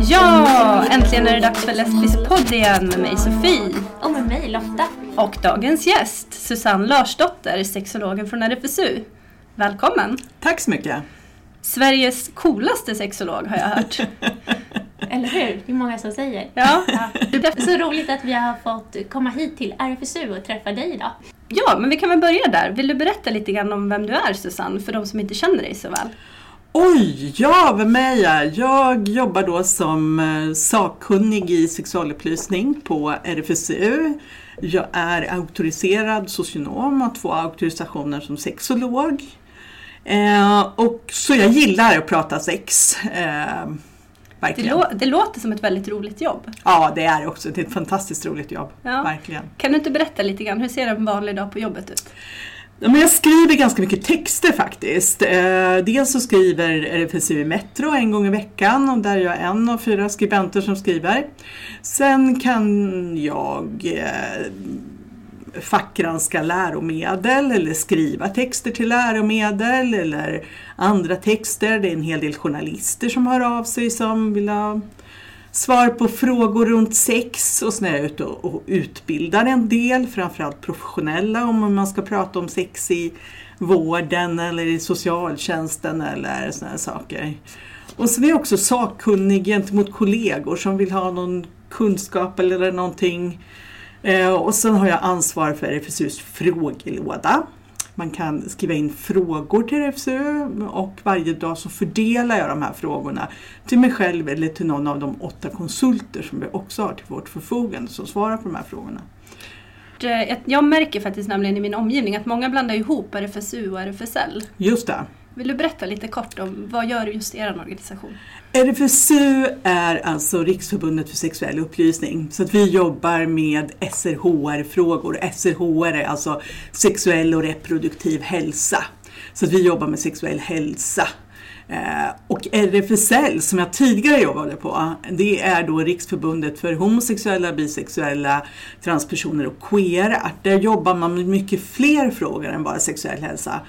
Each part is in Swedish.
Ja, äntligen är det dags för Lesbisk podd igen med mig Sofie. Och med mig Lotta. Och dagens gäst, Susanne Larsdotter, sexologen från RFSU. Välkommen! Tack så mycket. Sveriges coolaste sexolog har jag hört. Eller hur? Det är många som säger. Ja, Det är så roligt att vi har fått komma hit till RFSU och träffa dig idag. ja, men vi kan väl börja där. Vill du berätta lite grann om vem du är Susanne, för de som inte känner dig så väl? Oj, ja, vem är jag? Jag jobbar då som eh, sakkunnig i sexualupplysning på RFSU. Jag är auktoriserad socionom och har två auktorisationer som sexolog. Eh, och så jag gillar att prata sex. Eh, Det, verkligen. lå- det låter som ett väldigt roligt jobb. Ja, det är också. Det är ett fantastiskt roligt jobb. Ja. Verkligen. Kan du inte berätta lite grann, hur ser en vanlig dag på jobbet ut? Men jag skriver ganska mycket texter faktiskt. Eh, dels så skriver RFSU i Metro en gång i veckan och där är jag en av fyra skribenter som skriver. Sen kan jag eh, fackgranska läromedel eller skriva texter till läromedel eller andra texter. Det är en hel del journalister som hör av sig som vill ha svar på frågor runt sex och sen är jag ute och, utbildar en del, framförallt professionella om man ska prata om sex i vården eller i socialtjänsten eller sådana saker. Och sen är jag också sakkunnig gentemot kollegor som vill ha någon kunskap eller någonting. Eh, och sen har jag ansvar för RFSUs frågelåda. Man kan skriva in frågor till RFSU och varje dag så fördelar jag de här frågorna till mig själv eller till någon av de åtta konsulter som vi också har till vårt förfogande som svarar på de här frågorna. Jag märker faktiskt nämligen i min omgivning att många blandar ihop RFSU och RFSL. Just det. Vill du berätta lite kort om vad gör just er organisation? RFSU är alltså Riksförbundet för sexuell upplysning. Så att vi jobbar med SRHR-frågor. SRHR är alltså sexuell och reproduktiv hälsa. Så att vi jobbar med sexuell hälsa. Eh, Och RFSL som jag tidigare jobbade på, det är då Riksförbundet för homosexuella, bisexuella, transpersoner och queera. Där jobbar man med mycket fler frågor än bara sexuell hälsa.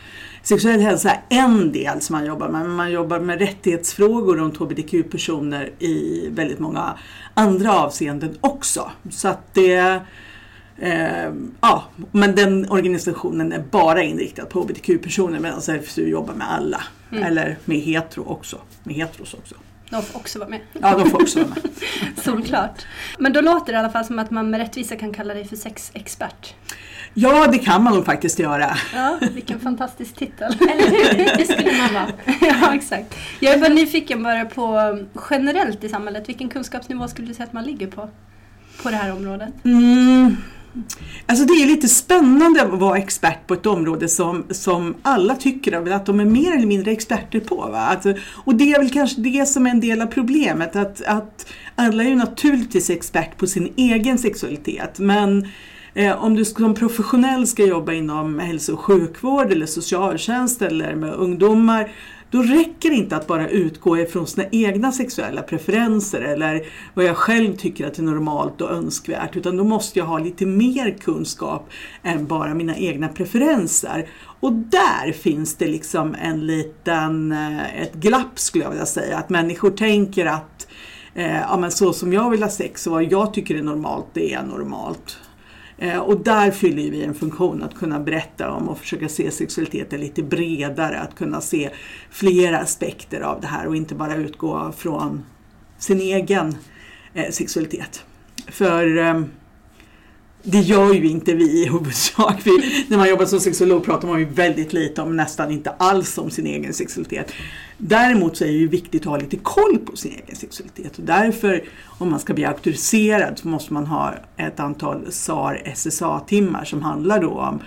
Sexuell hälsa är en del som man jobbar med, men man jobbar med rättighetsfrågor runt hbtq-personer i väldigt många andra avseenden också. Så att det Eh, ja, men den organisationen är bara inriktad på hbtq-personer medan RFSU jobbar med alla. Eller med hetero också. Med heteros också. De får också vara med. Ja, de får också vara med. Solklart. Men då låter det i alla fall som att man med rättvisa kan kalla dig för sexexpert. Ja, det kan man nog faktiskt göra. Ja, vilken fantastisk titel. Eller hur? Det skulle man vara. ja, exakt. Jag är bara nyfiken bara på generellt i samhället, vilken kunskapsnivå skulle du säga att man ligger på? På det här området? Mm. Alltså det är lite spännande att vara expert på ett område som, som alla tycker att de är mer eller mindre experter på. Va? Alltså, och det är väl kanske det som är en del av problemet, att, att alla är ju naturligtvis expert på sin egen sexualitet. Men eh, om du som professionell ska jobba inom hälso och sjukvård eller socialtjänst eller med ungdomar då räcker det inte att bara utgå ifrån sina egna sexuella preferenser eller vad jag själv tycker att är normalt och önskvärt utan då måste jag ha lite mer kunskap än bara mina egna preferenser. Och där finns det liksom en liten, eh, ett glapp skulle jag vilja säga, att människor tänker att eh, ja, men så som jag vill ha sex och vad jag tycker är normalt, det är normalt. Eh, och där fyller vi en funktion att kunna berätta om och försöka se sexualiteten lite bredare, att kunna se flera aspekter av det här och inte bara utgå från sin egen eh, sexualitet. För eh, det gör ju inte vi i huvudsak. Vi, när man jobbar som sexolog pratar man ju väldigt lite om, nästan inte alls om sin egen sexualitet. Däremot så är det ju viktigt att ha lite koll på sin egen sexualitet. Och därför om man ska bli auktoriserad så måste man ha ett antal SAR SSA-timmar som handlar då om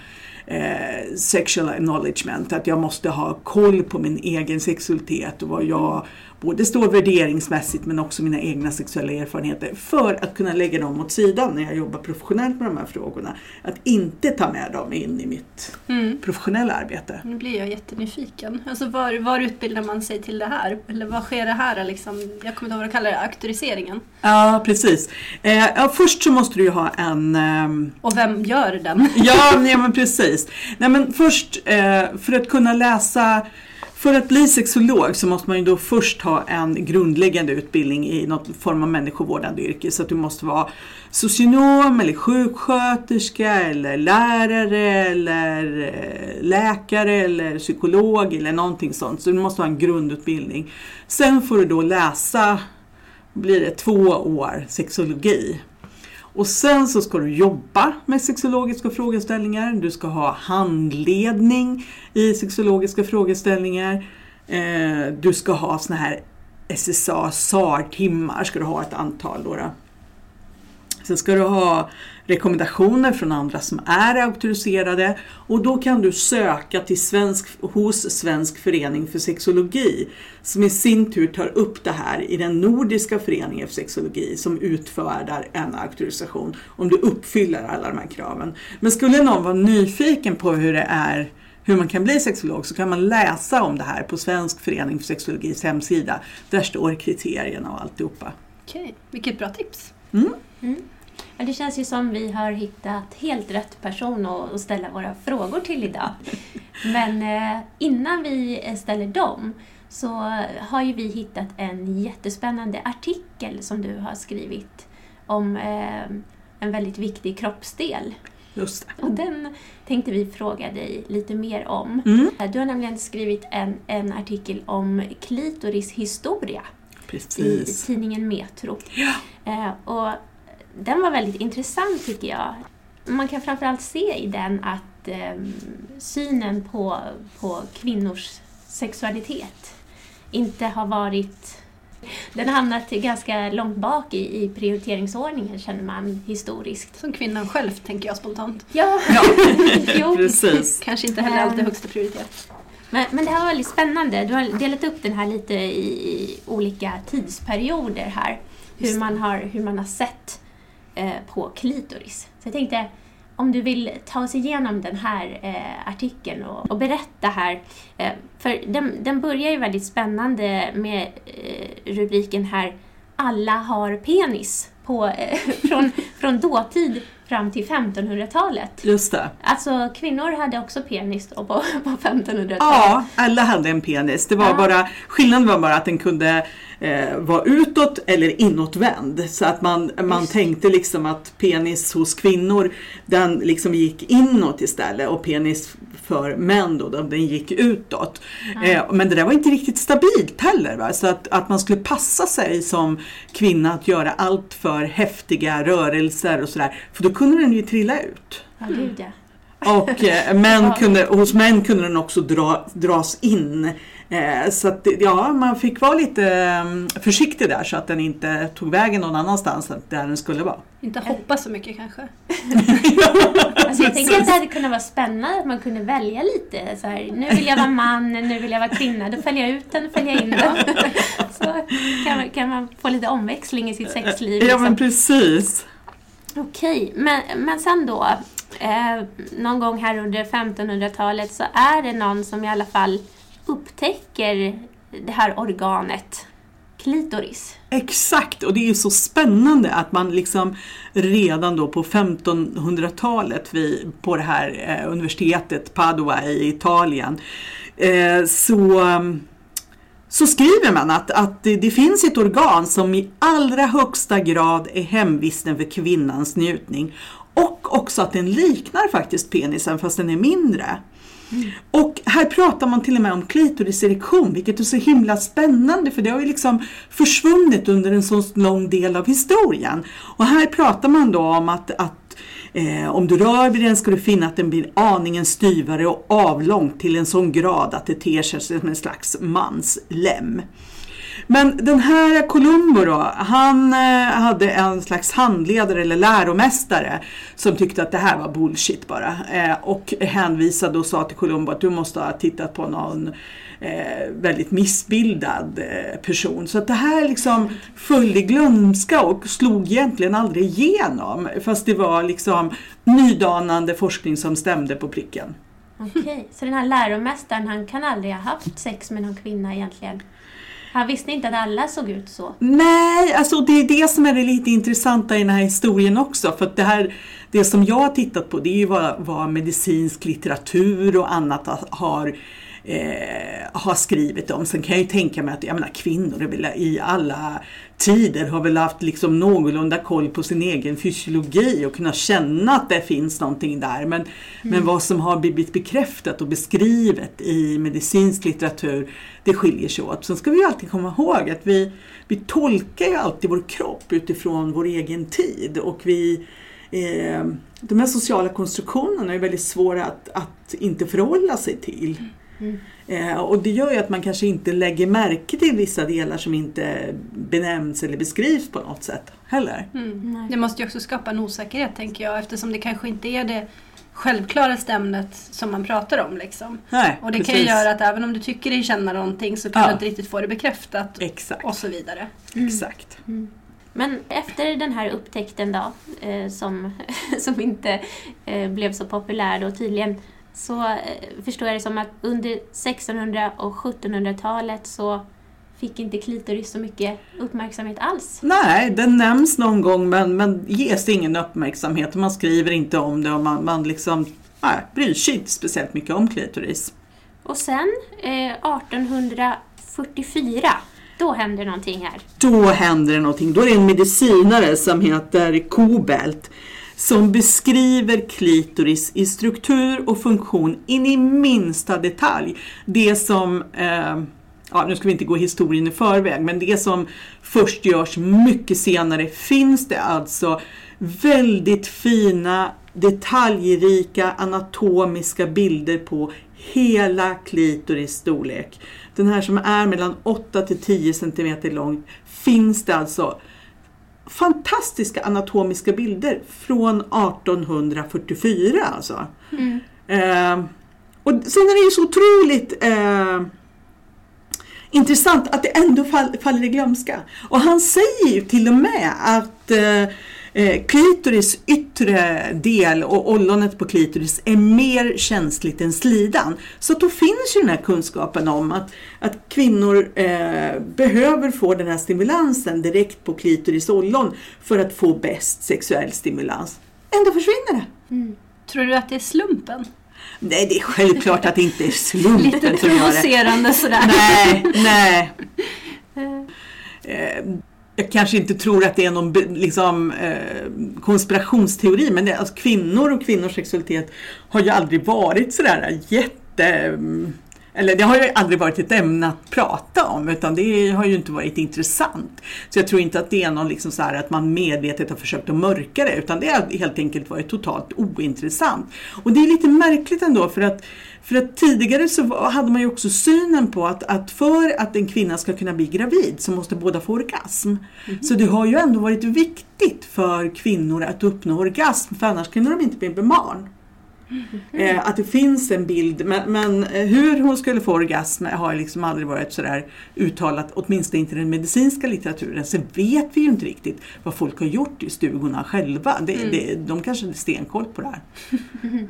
eh, sexual acknowledgement, att jag måste ha koll på min egen sexualitet och vad jag både står värderingsmässigt men också mina egna sexuella erfarenheter för att kunna lägga dem åt sidan när jag jobbar professionellt med de här frågorna. Att inte ta med dem in i mitt Mm. professionella arbete. Nu blir jag jättenyfiken. Alltså var, var utbildar man sig till det här? Eller vad sker det här? Liksom, jag kommer inte ihåg vad du kallar det, auktoriseringen. Ja, precis. Eh, ja, först så måste du ju ha en ehm, Och vem gör den? Ja, nej, men precis. Nej, men först, eh, för att kunna läsa för att bli sexolog så måste man ju då först ha en grundläggande utbildning i någon form av människovårdande yrke. Så att du måste vara socionom eller sjuksköterska eller lärare eller eh, läkare eller psykolog eller någonting sånt. Så du måste ha en grundutbildning. Sen får du då läsa, blir det två år sexologi. Och sen så ska du jobba med sexologiska frågeställningar. Du ska ha handledning i sexologiska frågeställningar. Eh, du ska ha såna här SSA, SAR-timmar ska du ha ett antal. Då, då. Sen ska du ha rekommendationer från andra som är auktoriserade och då kan du söka till svensk, hos Svensk förening för sexologi som i sin tur tar upp det här i den nordiska föreningen för sexologi som utfärdar en auktorisation om du uppfyller alla de här kraven. Men skulle någon vara nyfiken på hur det är hur man kan bli sexolog så kan man läsa om det här på Svensk förening för sexologis hemsida. Där står kriterierna och alltihopa. Okej, vilket bra tips. Mm. Ja, det känns ju som vi har hittat helt rätt person att ställa våra frågor till idag. Men eh, innan vi eh, ställer dem så har ju vi hittat en jättespännande artikel som du har skrivit om eh, en väldigt viktig kroppsdel. Just det. Och den tänkte vi fråga dig lite mer om. Mm. Du har nämligen skrivit en, en artikel om klitoris historia i Precis. tidningen Metro. Ja. Och den var väldigt intressant tycker jag. Man kan framförallt se i den att eh, synen på, på kvinnors sexualitet inte har varit... Den har hamnat ganska långt bak i, i prioriteringsordningen känner man historiskt. Som kvinnan själv tänker jag spontant. Ja, jo. Precis. Kanske inte heller alltid högsta prioritet. Men, men det här var väldigt spännande. Du har delat upp den här lite i, i olika tidsperioder här. Hur man har, hur man har sett Eh, på klitoris. Så jag tänkte, om du vill ta oss igenom den här eh, artikeln och, och berätta här. Eh, för den, den börjar ju väldigt spännande med eh, rubriken här Alla har penis. På, eh, från, från dåtid fram till 1500-talet. Just det. Alltså kvinnor hade också penis då på, på 1500-talet. Ja, alla hade en penis. Det var Ja. bara, skillnaden var bara att den kunde eh, vara utåt eller inåtvänd. Så att man, man Just. tänkte liksom att penis hos kvinnor den liksom gick inåt istället och penis för män då, den gick utåt. Eh, men det där var inte riktigt stabilt heller. Va? Så att, att man skulle passa sig som kvinna att göra allt för häftiga rörelser och sådär. För då kunde den ju trilla ut. Ja, gud ja. Och eh, män kunde, hos män kunde den också dra, dras in. Eh, så att ja, man fick vara lite eh, försiktig där så att den inte tog vägen någon annanstans än där den skulle vara. Inte hoppa så mycket kanske. Alltså jag tänker att det hade kunnat vara spännande att man kunde välja lite. Så här, nu vill jag vara man, nu vill jag vara kvinna. Då följer jag ut den, följer jag in den. Så kan man, kan man få lite omväxling i sitt sexliv. Ja men Liksom. precis. Okej, men, men sen då. Eh, någon gång här under 1500-talet så är det någon som i alla fall upptäcker det här organet. Klitoris. Exakt, och det är ju så spännande att man liksom redan då på 1500-talet på det här eh, universitetet Padua i Italien eh, så, så skriver man att, att det, det finns ett organ som i allra högsta grad är hemvisten för kvinnans njutning och också att den liknar faktiskt penisen fast den är mindre. Och här pratar man till och med om klitoriserektion, vilket är så himla spännande för det har ju liksom försvunnit under en så lång del av historien. Och här pratar man då om att, att eh, om du rör vid den ska du finna att den blir aningen styvare och avlång till en sån grad att det ter sig som en slags manslem. Men den här Columbo då, han eh, hade en slags handledare eller läromästare som tyckte att det här var bullshit bara. Eh, och hänvisade och sa till Columbo att du måste ha tittat på någon eh, väldigt missbildad eh, person. Så att det här liksom föll i glömska och slog egentligen aldrig igenom. Fast det var liksom nydanande forskning som stämde på pricken. Okej, så den här läromästaren han kan aldrig ha haft sex med någon kvinna egentligen? Han visste inte att alla såg ut så. Nej, alltså det är det som är det lite intressanta i den här historien också. För det, här, det som jag har tittat på det är ju vad, vad medicinsk litteratur och annat har eh, har skrivit om. Sen kan jag ju tänka mig att jag menar, kvinnor väl i alla tider har väl haft liksom någorlunda koll på sin egen fysiologi och kunnat känna att det finns någonting där. Men, men vad som har blivit bekräftat och beskrivet i medicinsk litteratur det skiljer sig åt. Sen ska vi ju alltid komma ihåg att vi, vi tolkar ju alltid vår kropp utifrån vår egen tid och vi eh, de här sociala konstruktionerna är väldigt svåra att, att inte förhålla sig till. Mm. Eh, och det gör ju att man kanske inte lägger märke till vissa delar som inte benämns eller beskrivs på något sätt heller. Mm. Det måste ju också skapa en osäkerhet tänker jag eftersom det kanske inte är det självklaraste ämnet som man pratar om. Liksom. Nej, Och det kan ju precis. göra att även om du tycker dig känna någonting så kan Ja. du inte riktigt få det bekräftat Exakt. och så vidare. Exakt. Men efter den här upptäckten då, eh, som, som inte eh, blev så populär då tydligen, så eh, förstår jag det som att under 1600 och 1700-talet så fick inte klitoris så mycket uppmärksamhet alls. Nej, den nämns någon gång men, men ges ingen uppmärksamhet. Man skriver inte om det och man, man liksom nej, bryr sig inte speciellt mycket om klitoris. Och sen eh, 1844, då hände någonting här. Då händer det någonting. Då är det en medicinare som heter Kobelt som beskriver klitoris i struktur och funktion in i minsta detalj. Det som, eh, ja, nu ska vi inte gå historien i förväg, men det som först görs mycket senare finns det alltså väldigt fina detaljrika anatomiska bilder på hela klitoris storlek. Den här som är mellan 8 till 10 cm lång finns det alltså fantastiska anatomiska bilder från 1844 alltså. Eh, och sen är det ju så otroligt eh, intressant att det ändå fall, faller i glömska. Och han säger ju till och med att eh, klitoris yttre del och ollonet på klitoris är mer känsligt än slidan. Så då finns ju den här kunskapen om att, att kvinnor eh, behöver få den här stimulansen direkt på klitoris ollon för att få bäst sexuell stimulans. Ändå försvinner det. Tror du att det är slumpen? Nej, det är självklart att det inte är Lite slumpen det. provocerande sådär. Nej, nej. Eh, jag kanske inte tror att det är någon liksom, eh, konspirationsteori men det, alltså, kvinnor och kvinnors sexualitet har ju aldrig varit sådär jätte... Mm, mm, Eller det har ju aldrig varit ett ämne att prata om utan det har ju inte varit intressant. Så jag tror inte att det är någon liksom så att man medvetet har försökt att mörka det utan det har helt enkelt varit totalt ointressant. Och det är lite märkligt ändå för att, för att tidigare så hade man ju också synen på att, att för att en kvinna ska kunna bli gravid så måste båda få orgasm. Så det har ju ändå varit viktigt för kvinnor att uppnå orgasm för annars kunde de inte bli med barn. Eh, att det finns en bild, men, men eh, hur hon skulle få orgasm har liksom aldrig varit sådär uttalat, åtminstone inte i den medicinska litteraturen. Sen vet vi ju inte riktigt vad folk har gjort i stugorna själva. Det, det, de kanske hade stenkoll på det här.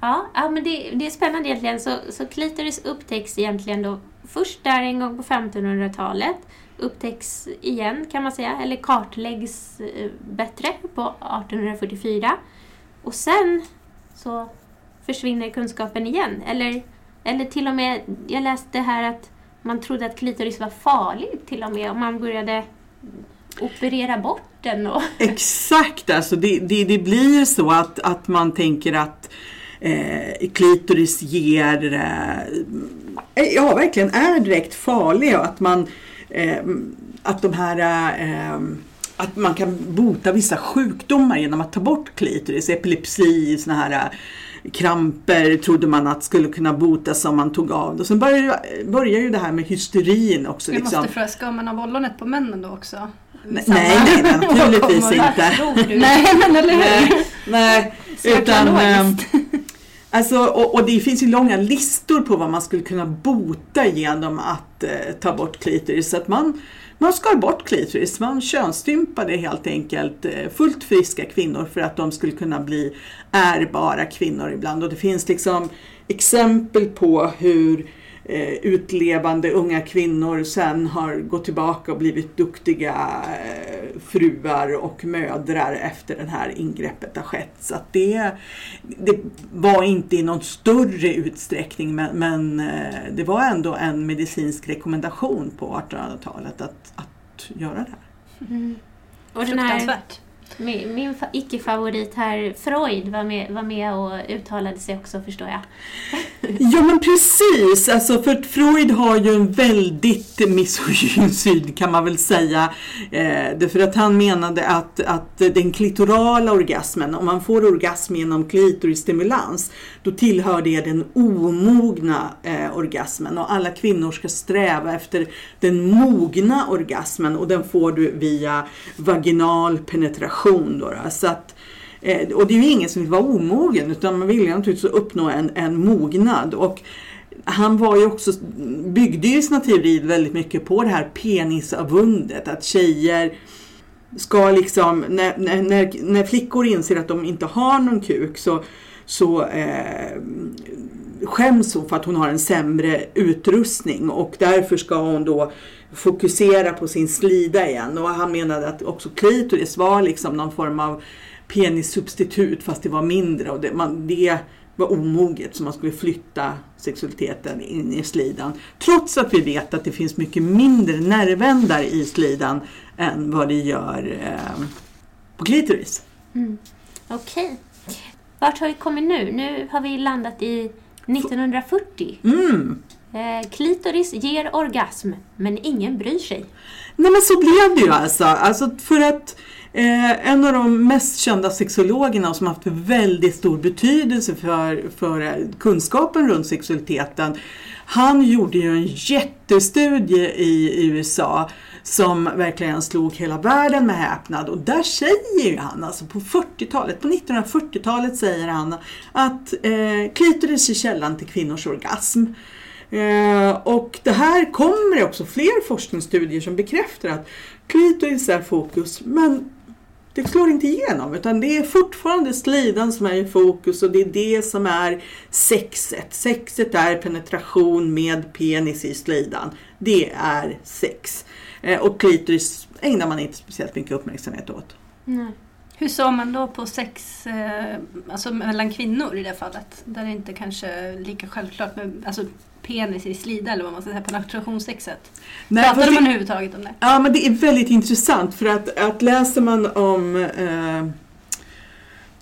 Ja, ja men det, det är spännande egentligen. Så, så klitoris upptäcks egentligen då först där en gång på 1500-talet. Upptäcks igen kan man säga, eller kartläggs eh, bättre på 1844. Och sen så försvinner kunskapen igen. Eller, eller till och med, jag läste här att man trodde att klitoris var farlig till och med om man började operera bort den. Och, Exakt, alltså det, det, det blir så att, att man tänker att eh, klitoris ger, eh, eh, ja verkligen är direkt farlig och att man, eh, att de här eh, att man kan bota vissa sjukdomar genom att ta bort klitoris, epilepsi, såna här eh, kramper trodde man att skulle kunna botas om man tog av det. Och sen börjar, ju- börjar ju det här med hysterin också. Jag Liksom. måste fråga, ska man av ollonet på männen då också? Nej, Samma- nej, nej, naturligtvis inte. Nej, men eller hur? Nej, nej utan... logiskt. Alltså, och, och det finns ju långa listor på vad man skulle kunna bota genom att eh, ta bort klitoris. Så att man, man skar bort klitoris, man könsstympade helt enkelt eh, fullt friska kvinnor för att de skulle kunna bli ärbara kvinnor ibland. Och det finns liksom exempel på hur eh, utlevande unga kvinnor sen har gått tillbaka och blivit duktiga eh, fruar och mödrar efter det här ingreppet har skett. Så att det, det var inte i någon större utsträckning men, men eh, det var ändå en medicinsk rekommendation på 1800-talet att, att göra det här. Mm. Och den här min, min fa- icke-favorit här, Freud, var med, var med och uttalade sig också förstår jag. Ja men precis, alltså för Freud har ju en väldigt misogyn syn kan man väl säga. Eh, därför att han menade att, att den klitorala orgasmen, om man får orgasm genom klitorisstimulans, då tillhör det den omogna eh, orgasmen och alla kvinnor ska sträva efter den mogna orgasmen och den får du via vaginal penetration. Då, då. Så att, eh, och det är ju ingen som vill vara omogen utan man vill ju naturligtvis uppnå en, en mognad. Och han var ju också, byggde ju sina teorier väldigt mycket på det här penisavundet. Att tjejer ska liksom, när, när, när, när flickor inser att de inte har någon kuk så, så eh, skäms hon för att hon har en sämre utrustning och därför ska hon då fokusera på sin slida igen. Och han menade att också klitoris var liksom någon form av penissubstitut fast det var mindre och det, man, det var omoget så man skulle flytta sexualiteten in i slidan. Trots att vi vet att det finns mycket mindre nervändar i slidan än vad det gör eh, på klitoris. Mm. Okej. Vart har vi kommit nu? Nu har vi landat i 1940. Mm. Eh, klitoris ger orgasm, men ingen bryr sig. Nej men så blev det ju alltså. alltså för att eh, en av de mest kända sexologerna som haft väldigt stor betydelse för, för kunskapen runt sexualiteten. Han gjorde ju en jättestudie i USA som verkligen slog hela världen med häpnad. Och där säger ju han, alltså på 40-talet, på 1940-talet säger han att eh, klitoris är källan till kvinnors orgasm. Eh, och det här kommer det också fler forskningsstudier som bekräftar att klitoris är fokus men det slår inte igenom utan det är fortfarande slidan som är i fokus och det är det som är sexet. Sexet är penetration med penis i slidan. Det är sex. Eh, och klitoris ägnar man inte speciellt mycket uppmärksamhet åt. Nej. Hur såg man då på sex eh, alltså mellan kvinnor i det fallet? Där det inte kanske är lika självklart med alltså, penis i slida eller vad man ska säga, penetrationssexet. Nej, Pratade man överhuvudtaget om det? ja, men det är väldigt intressant för att, att läser man om eh,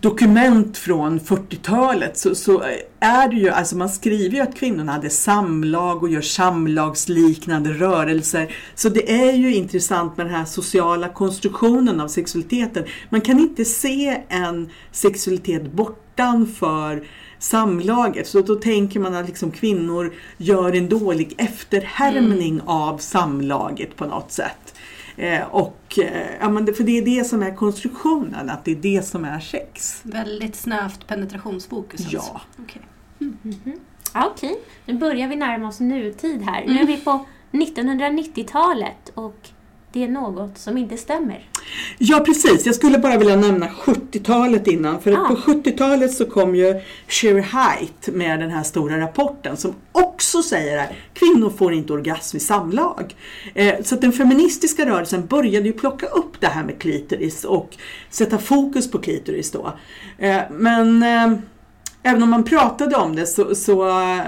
dokument från 40-talet så, så är det ju, alltså man skriver ju att kvinnorna hade samlag och gör samlagsliknande rörelser. Så det är ju intressant med den här sociala konstruktionen av sexualiteten. Man kan inte se en sexualitet bortanför samlaget. Så då tänker man att liksom kvinnor gör en dålig efterhärmning av samlaget på något sätt. Eh, och, eh, ja, men det, för det är det som är konstruktionen, att det är det som är sex. Väldigt snävt penetrationsfokus alltså. Ja. Okej. Ja, Okej, nu börjar vi närma oss nutid här. Nu är vi på 1990-talet och det är något som inte stämmer. Ja precis, jag skulle bara vilja nämna 70-talet innan. För Ah. på 70-talet så kom ju Sherry Height med den här stora rapporten som också säger att kvinnor får inte orgasm i samlag. Eh, så att den feministiska rörelsen började ju plocka upp det här med klitoris och sätta fokus på klitoris då. Eh, men eh, även om man pratade om det så, så eh,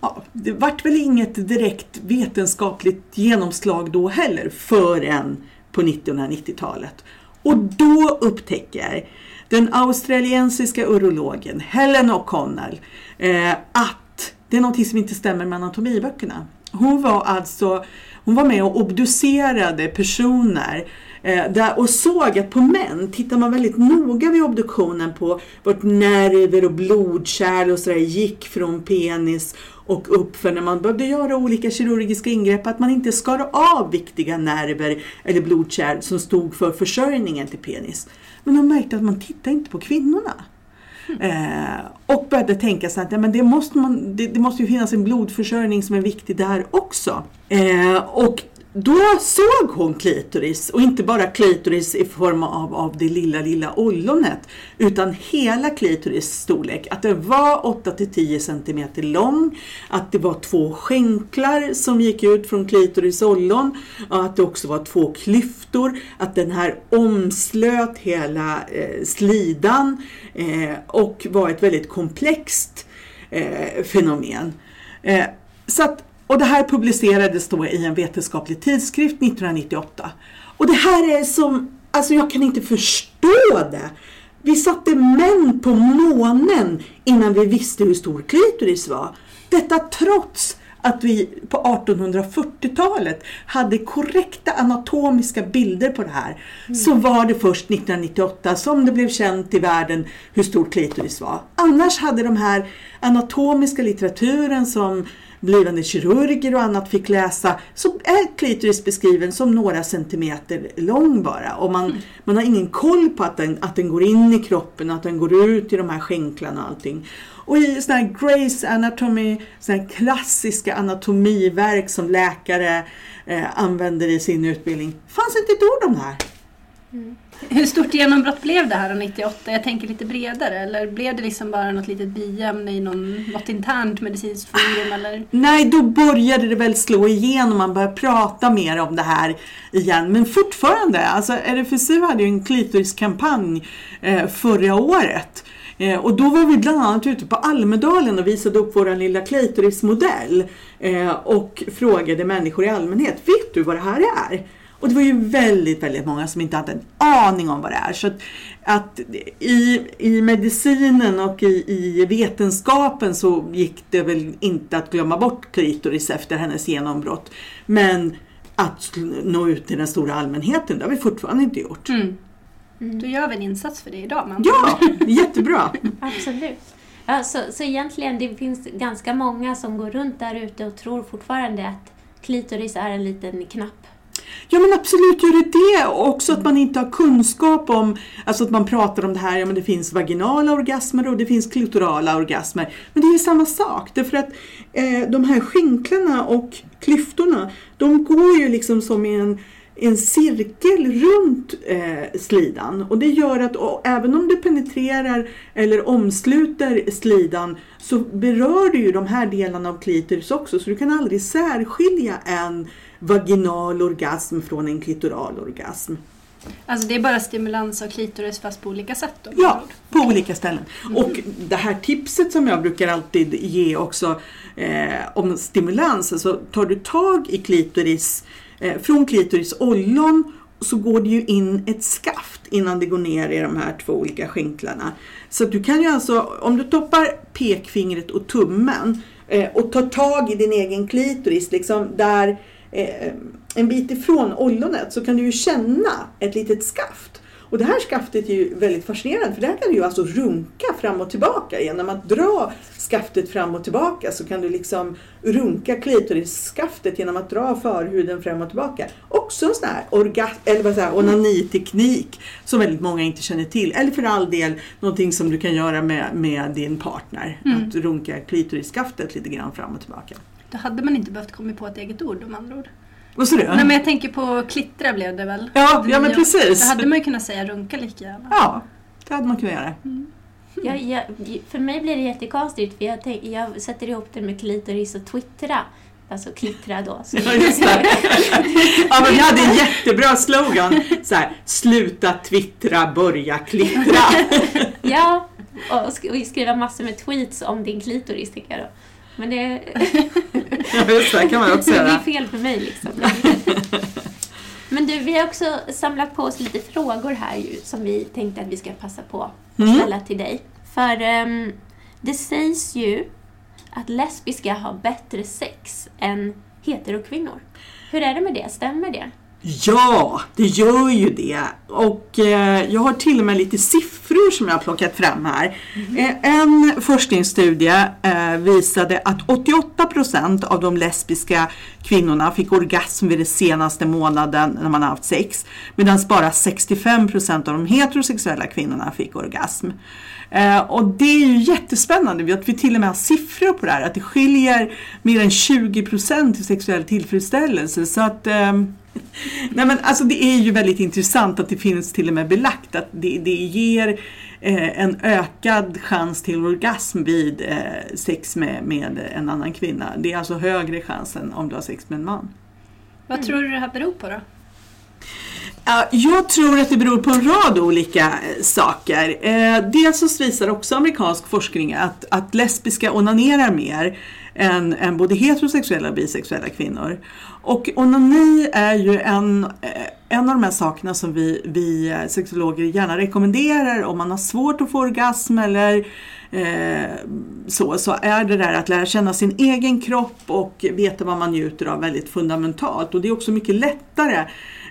ja, det vart väl inget direkt vetenskapligt genomslag då heller förrän på 1990-talet. Och då upptäcker den australiensiska urologen Helen O'Connell eh, att det är någonting som inte stämmer med anatomiböckerna. Hon var alltså hon var med och obducerade personer eh, Eh, där, och såg att på män tittar man väldigt noga vid obduktionen på vart nerver och blodkärl och sådär gick från penis och upp för när man behövde göra olika kirurgiska ingrepp att man inte skar av viktiga nerver eller blodkärl som stod för försörjningen till penis. Men de märkte att man tittade inte på kvinnorna. Eh, och började tänka så att ja, men det, måste man, det, det måste ju finnas en blodförsörjning som är viktig där också. Eh, och då såg hon klitoris och inte bara klitoris i form av, av det lilla, lilla ollonet utan hela klitoris storlek. Att den var 8-10 cm lång, att det var två skänklar som gick ut från klitoris ollon och att det också var två klyftor, att den här omslöt hela eh, slidan eh, och var ett väldigt komplext eh, fenomen. Eh, så att och det här publicerades då i en vetenskaplig tidskrift 1998. Och det här är som, alltså jag kan inte förstå det. Vi satte män på månen innan vi visste hur stor klitoris var. Detta trots att vi på 1840-talet hade korrekta anatomiska bilder på det här. Så var det först 1998 som det blev känt i världen hur stor klitoris var. Annars hade de här anatomiska litteraturen som blivande kirurger och annat fick läsa så är klitoris beskriven som några centimeter lång bara. Och man, man har ingen koll på att den, att den går in i kroppen, att den går ut i de här skänklarna och allting. Och i sådana här Grace Anatomy, sådana här klassiska anatomiverk som läkare eh, använder i sin utbildning, fanns inte ett ord om det här. Hur stort genombrott blev det här 98? Jag tänker lite bredare. Eller blev det liksom bara något litet biämne i någon, något internt medicinskt forum? Eller? Nej, då började det väl slå igenom, man började prata mer om det här igen. Men fortfarande, alltså RFSU hade ju en klitoriskampanj eh, förra året. Eh, och då var vi bland annat ute på Almedalen och visade upp vår lilla klitorismodell eh, och frågade människor i allmänhet, vet du vad det här är? Och det var ju väldigt, väldigt många som inte hade en aning om vad det är. Så att, att i, i medicinen och i, i vetenskapen så gick det väl inte att glömma bort klitoris efter hennes genombrott. Men att nå ut till den stora allmänheten, det har vi fortfarande inte gjort. Mm. Då gör vi en insats för det idag. Man. Ja, jättebra! Absolut. Ja, så, så egentligen det finns ganska många som går runt där ute och tror fortfarande att klitoris är en liten knapp. Ja men absolut gör det det. Och också att man inte har kunskap om, alltså att man pratar om det här, ja men det finns vaginala orgasmer och det finns klitorala orgasmer. Men det är ju samma sak. Därför att eh, de här skinklarna och klyftorna, de går ju liksom som i en en cirkel runt eh, slidan och det gör att och, även om du penetrerar eller omsluter slidan så berör du ju de här delarna av klitoris också så du kan aldrig särskilja en vaginal orgasm från en klitoral orgasm. Alltså det är bara stimulans av klitoris fast på olika sätt då? Ja, på olika ställen. Och det här tipset som jag brukar alltid ge också eh, om stimulans, alltså tar du tag i klitoris, eh, från klitoris ollon så går det ju in ett skaft innan det går ner i de här två olika skänklarna. Så du kan ju alltså, om du toppar pekfingret och tummen eh, och tar tag i din egen klitoris, liksom där en bit ifrån ollonet så kan du ju känna ett litet skaft. Och det här skaftet är ju väldigt fascinerande för där kan du ju alltså runka fram och tillbaka. Genom att dra skaftet fram och tillbaka så kan du liksom runka klitorisskaftet genom att dra förhuden fram och tillbaka. Också en sån här orga- eller vad säger, onaniteknik som väldigt många inte känner till. Eller för all del någonting som du kan göra med, med din partner. Att runka klitorisskaftet lite grann fram och tillbaka. Då hade man inte behövt komma på ett eget ord om andra ord. Vad sa du? Nej men jag tänker på klittra blev det väl? Ja, ja, men Då precis. hade man ju kunnat säga runka lika gärna. Ja, det hade man kunnat göra. Jag, jag, för mig blir det jättekonstigt för jag, tänk, jag sätter ihop det med klitoris och twittra. Alltså klittra då. Så Ja, just det. Ja, men vi hade en jättebra slogan. Så här, Sluta twittra, börja klittra. Ja, och, sk- och skriva massor med tweets om din klitoris tycker jag då. Men det, Ja, just det, kan man också det blir göra. fel för mig liksom. Men du, vi har också samlat på oss lite frågor här ju, som vi tänkte att vi ska passa på att Mm. ställa till dig. För ehm, det sägs ju att lesbiska har bättre sex än heterokvinnor. Hur är det med det? Stämmer det? Ja, det gör ju det. Och eh, jag har till och med lite siffror som jag har plockat fram här. Eh, en forskningsstudie eh, visade att 88% av de lesbiska kvinnorna fick orgasm vid den senaste månaden när man har haft sex. Medan bara 65% av de heterosexuella kvinnorna fick orgasm. Eh, och det är ju jättespännande att vi till och med har siffror på det här. Att det skiljer mer än 20% i sexuell tillfredsställelse. Så att eh, Nej men alltså det är ju väldigt intressant att det finns till och med belagt att det, det ger eh, en ökad chans till orgasm vid eh, sex med, med en annan kvinna. Det är alltså högre chans än om du har sex med en man. Vad tror du det här beror på då? Jag tror att det beror på en rad olika eh, saker. Eh, dels så visar också amerikansk forskning att, att lesbiska onanerar mer än, än både heterosexuella och bisexuella kvinnor. Och onani är ju en, eh, en av de här sakerna som vi, vi sexologer gärna rekommenderar om man har svårt att få orgasm eller eh, så, så är det där att lära känna sin egen kropp och veta vad man njuter av väldigt fundamentalt. Och det är också mycket lättare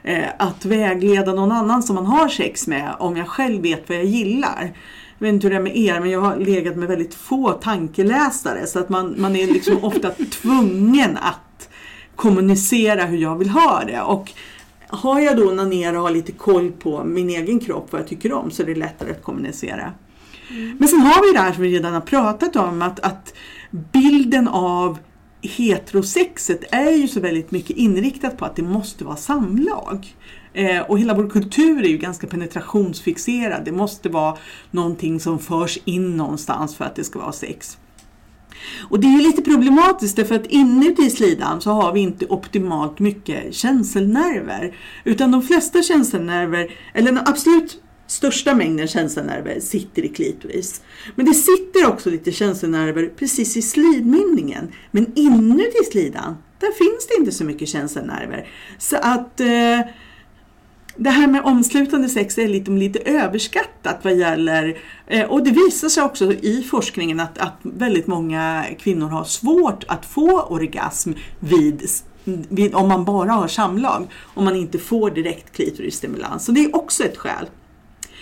eh, att vägleda någon annan som man har sex med om jag själv vet vad jag gillar. Jag vet inte hur det är med er, men jag har legat med väldigt få tankeläsare så att man, man är liksom ofta tvungen att kommunicera hur jag vill ha det. Och har jag då ner och har lite koll på min egen kropp, vad jag tycker om, så är det lättare att kommunicera. Men sen har vi det här som vi redan har pratat om, att, att bilden av heterosexet är ju så väldigt mycket inriktat på att det måste vara samlag. Eh, och hela vår kultur är ju ganska penetrationsfixerad. Det måste vara någonting som förs in någonstans för att det ska vara sex. Och det är ju lite problematiskt därför att inuti slidan så har vi inte optimalt mycket känselnerver. Utan de flesta känselnerver, eller absolut största mängden känselnerver sitter i klitoris. Men det sitter också lite känselnerver precis i slidmynningen. Men inuti slidan, där finns det inte så mycket känselnerver. Så att eh, det här med omslutande sex är lite, lite överskattat vad gäller, eh, och det visar sig också i forskningen att, att väldigt många kvinnor har svårt att få orgasm vid, vid om man bara har samlag, om man inte får direkt klitorisstimulans. Så det är också ett skäl.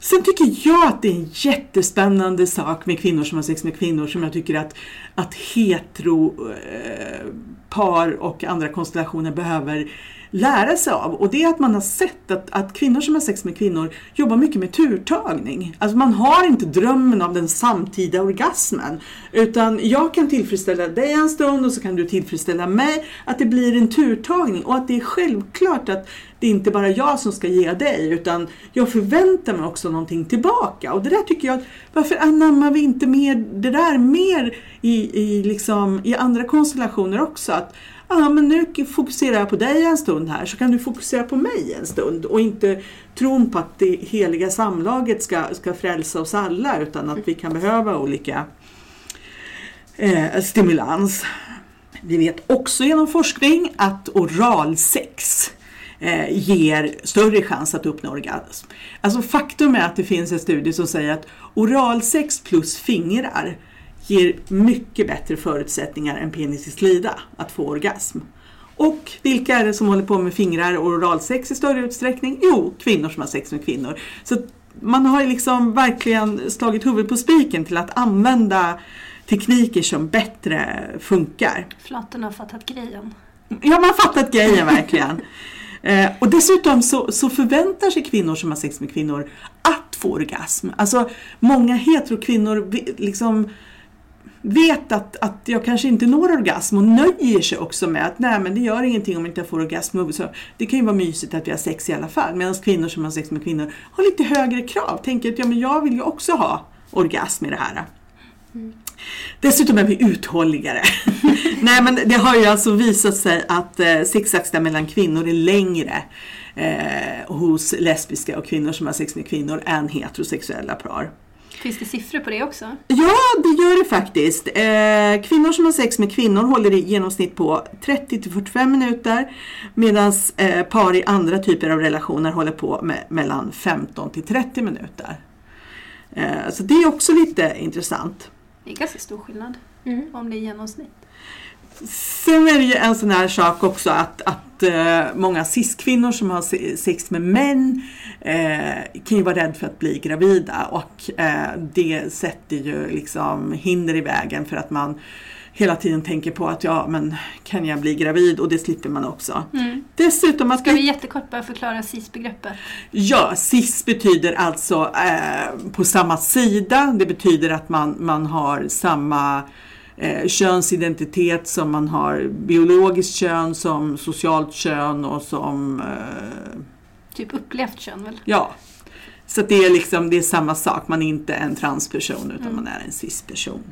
Sen tycker jag att det är en jättespännande sak med kvinnor som har sex med kvinnor som jag tycker att, att hetero eh, par och andra konstellationer behöver lära sig av. Och det är att man har sett att, att kvinnor som har sex med kvinnor jobbar mycket med turtagning. Alltså man har inte drömmen av den samtida orgasmen. Utan jag kan tillfredsställa dig en stund och så kan du tillfredsställa mig. Att det blir en turtagning och att det är självklart att det är inte bara jag som ska ge dig utan jag förväntar mig också någonting tillbaka. Och det där tycker jag, varför anammar vi inte mer det där mer i, i, liksom, i andra konstellationer också? Att, ah, men nu fokuserar jag på dig en stund här så kan du fokusera på mig en stund och inte tron på att det heliga samlaget ska, ska frälsa oss alla utan att vi kan behöva olika eh, stimulans. Vi vet också genom forskning att oralsex eh, ger större chans att uppnå orgasm. Alltså faktum är att det finns en studie som säger att oralsex plus fingrar ger mycket bättre förutsättningar än penis i slida att få orgasm. Och vilka är det som håller på med fingrar och oralsex i större utsträckning? Jo, kvinnor som har sex med kvinnor. Så man har liksom verkligen slagit huvudet på spiken till att använda tekniker som bättre funkar. Flatten har fattat grejen. Ja, man har fattat grejen verkligen. Eh, och dessutom så, så, förväntar sig kvinnor som har sex med kvinnor att få orgasm. Alltså många heterokvinnor liksom vet att, att jag kanske inte når orgasm och nöjer sig också med att nej men det gör ingenting om inte får orgasm. Så det kan ju vara mysigt att vi har sex i alla fall. Medan kvinnor som har sex med kvinnor har lite högre krav. Tänker att ja, men jag vill ju också ha orgasm i det här. Mm. Dessutom är vi uthålligare. nej men det har ju alltså visat sig att eh, sexakten mellan kvinnor är längre eh, hos lesbiska och kvinnor som har sex med kvinnor än heterosexuella par. Finns det siffror på det också? Ja, det gör det faktiskt. Eh, kvinnor som har sex med kvinnor håller i genomsnitt på 30-45 minuter medan eh, par i andra typer av relationer håller på med mellan 15 30 minuter. Eh, så det är också lite intressant. Det är ganska stor skillnad mm. om det är genomsnitt. Sen är det ju en sån här sak också att, att eh, många cis-kvinnor som har se- sex med män eh, kan ju vara rädda för att bli gravida och eh, det sätter ju liksom hinder i vägen för att man hela tiden tänker på att ja, men kan jag bli gravid och det slipper man också. Dessutom att Ska vi jättekort bara förklara CIS-begreppet? Ja, cis betyder alltså eh, på samma sida. Det betyder att man, man har samma eh, könsidentitet som man har biologiskt kön, som socialt kön och som eh, Typ upplevt kön väl? Ja. Så det är liksom det är samma sak. Man är inte en transperson utan man är en cis-person.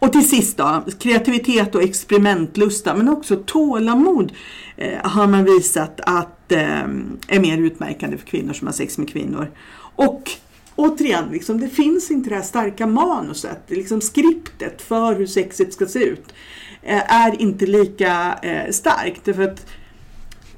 Och till sist då, kreativitet och experimentlusta men också tålamod eh, har man visat att eh, är mer utmärkande för kvinnor som har sex med kvinnor. Och återigen, liksom, det finns inte det här starka manuset, liksom skriptet för hur sexet ska se ut eh, är inte lika eh, starkt. Därför att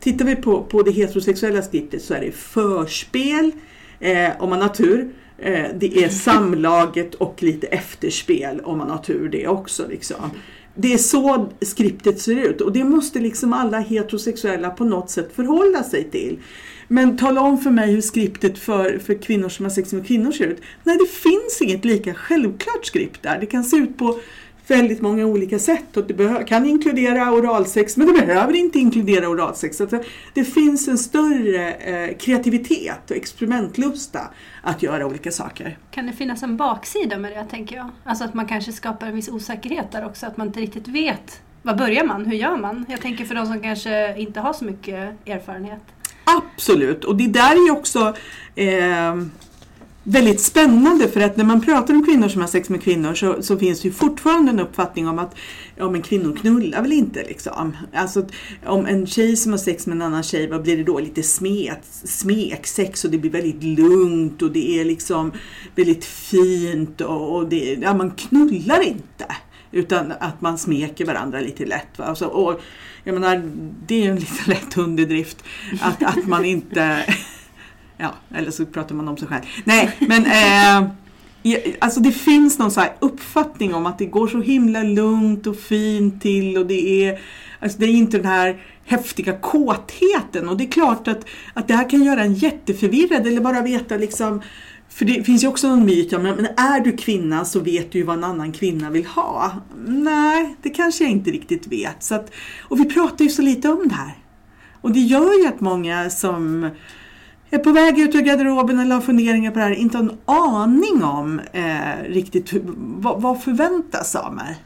Tittar vi på, på det heterosexuella skriptet så är det förspel, eh, om man har tur. Eh, det är samlaget och lite efterspel om man har tur det också. Liksom. Det är så skriptet ser ut och det måste liksom alla heterosexuella på något sätt förhålla sig till. Men tala om för mig hur skriptet för, för kvinnor som har sex med kvinnor ser ut. Nej, det finns inget lika självklart skript där. Det kan se ut på väldigt många olika sätt och det kan inkludera oralsex men det behöver inte inkludera oralsex. Så det, finns en större eh, kreativitet och experimentlusta att göra olika saker. Kan det finnas en baksida med det tänker jag? Alltså att man kanske skapar en viss osäkerhet där också, att man inte riktigt vet. Var börjar man? Hur gör man? Jag tänker för de som kanske inte har så mycket erfarenhet. Absolut, och det där är ju också eh, väldigt spännande för att när man pratar om kvinnor som har sex med kvinnor så, så finns det ju fortfarande en uppfattning om att ja, men kvinnor knullar väl inte liksom. Alltså om en tjej som har sex med en annan tjej, vad blir det då? Lite smet, smeksex och det blir väldigt lugnt och det är liksom väldigt fint och, och det, ja, man knullar inte. Utan att man smeker varandra lite lätt. Va? Alltså, och, jag menar, det är ju en lite lätt underdrift att, att man inte Ja, eller så pratar man om sig själv. Nej, men eh, alltså det finns någon så här uppfattning om att det går så himla lugnt och fint till och det är, alltså det är inte den här häftiga kåtheten och det är klart att, att det här kan göra en jätteförvirrad eller bara veta liksom för det finns ju också någon myt om men är du kvinna så vet du ju vad en annan kvinna vill ha. Nej, det kanske jag inte riktigt vet. Så att, och vi pratar ju så lite om det här. Och det gör ju att många som är på väg ut ur garderoben eller har funderingar på det här inte har en aning om eh, riktigt vad, vad förväntas av mig.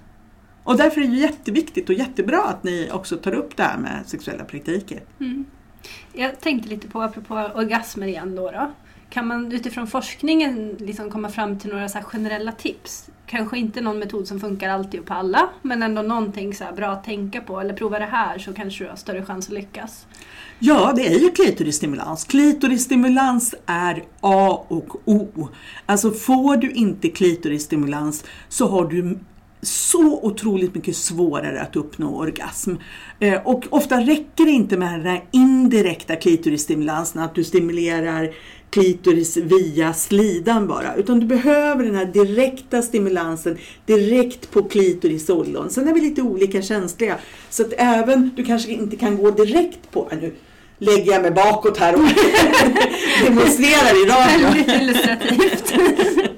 Och därför är det jätteviktigt och jättebra att ni också tar upp det här med sexuella praktiker. Mm. Jag tänkte lite på, apropå orgasmer igen då. då. Kan man utifrån forskningen liksom komma fram till några så här generella tips? Kanske inte någon metod som funkar alltid och på alla, men ändå någonting så här bra att tänka på. Eller prova det här så kanske du har större chans att lyckas. Ja, det är ju klitorisstimulans. Klitorisstimulans är A och O. Alltså får du inte klitorisstimulans så har du så otroligt mycket svårare att uppnå orgasm. Eh, och ofta räcker det inte med den här indirekta klitorisstimulansen, att du stimulerar klitoris via slidan bara, utan du behöver den här direkta stimulansen direkt på klitorisollon. Sen är vi lite olika känsliga, så att även, du kanske inte kan gå direkt på, nu lägger jag mig bakåt här och demonstrerar i radio. Väldigt illustrativt.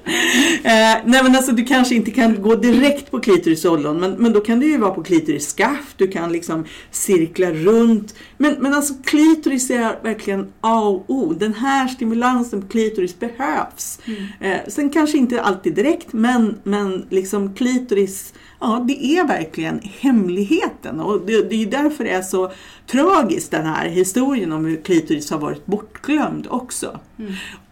Eh, nej men alltså du kanske inte kan gå direkt på klitorisollon men, men då kan det ju vara på klitorisskaft, du kan liksom cirkla runt. Men, men alltså klitoris är verkligen A och O. Den här stimulansen på klitoris behövs. Eh, sen kanske inte alltid direkt men, men liksom klitoris, ja det är verkligen hemligheten och det, det är därför det är så tragiskt den här historien om hur klitoris har varit bortglömd också.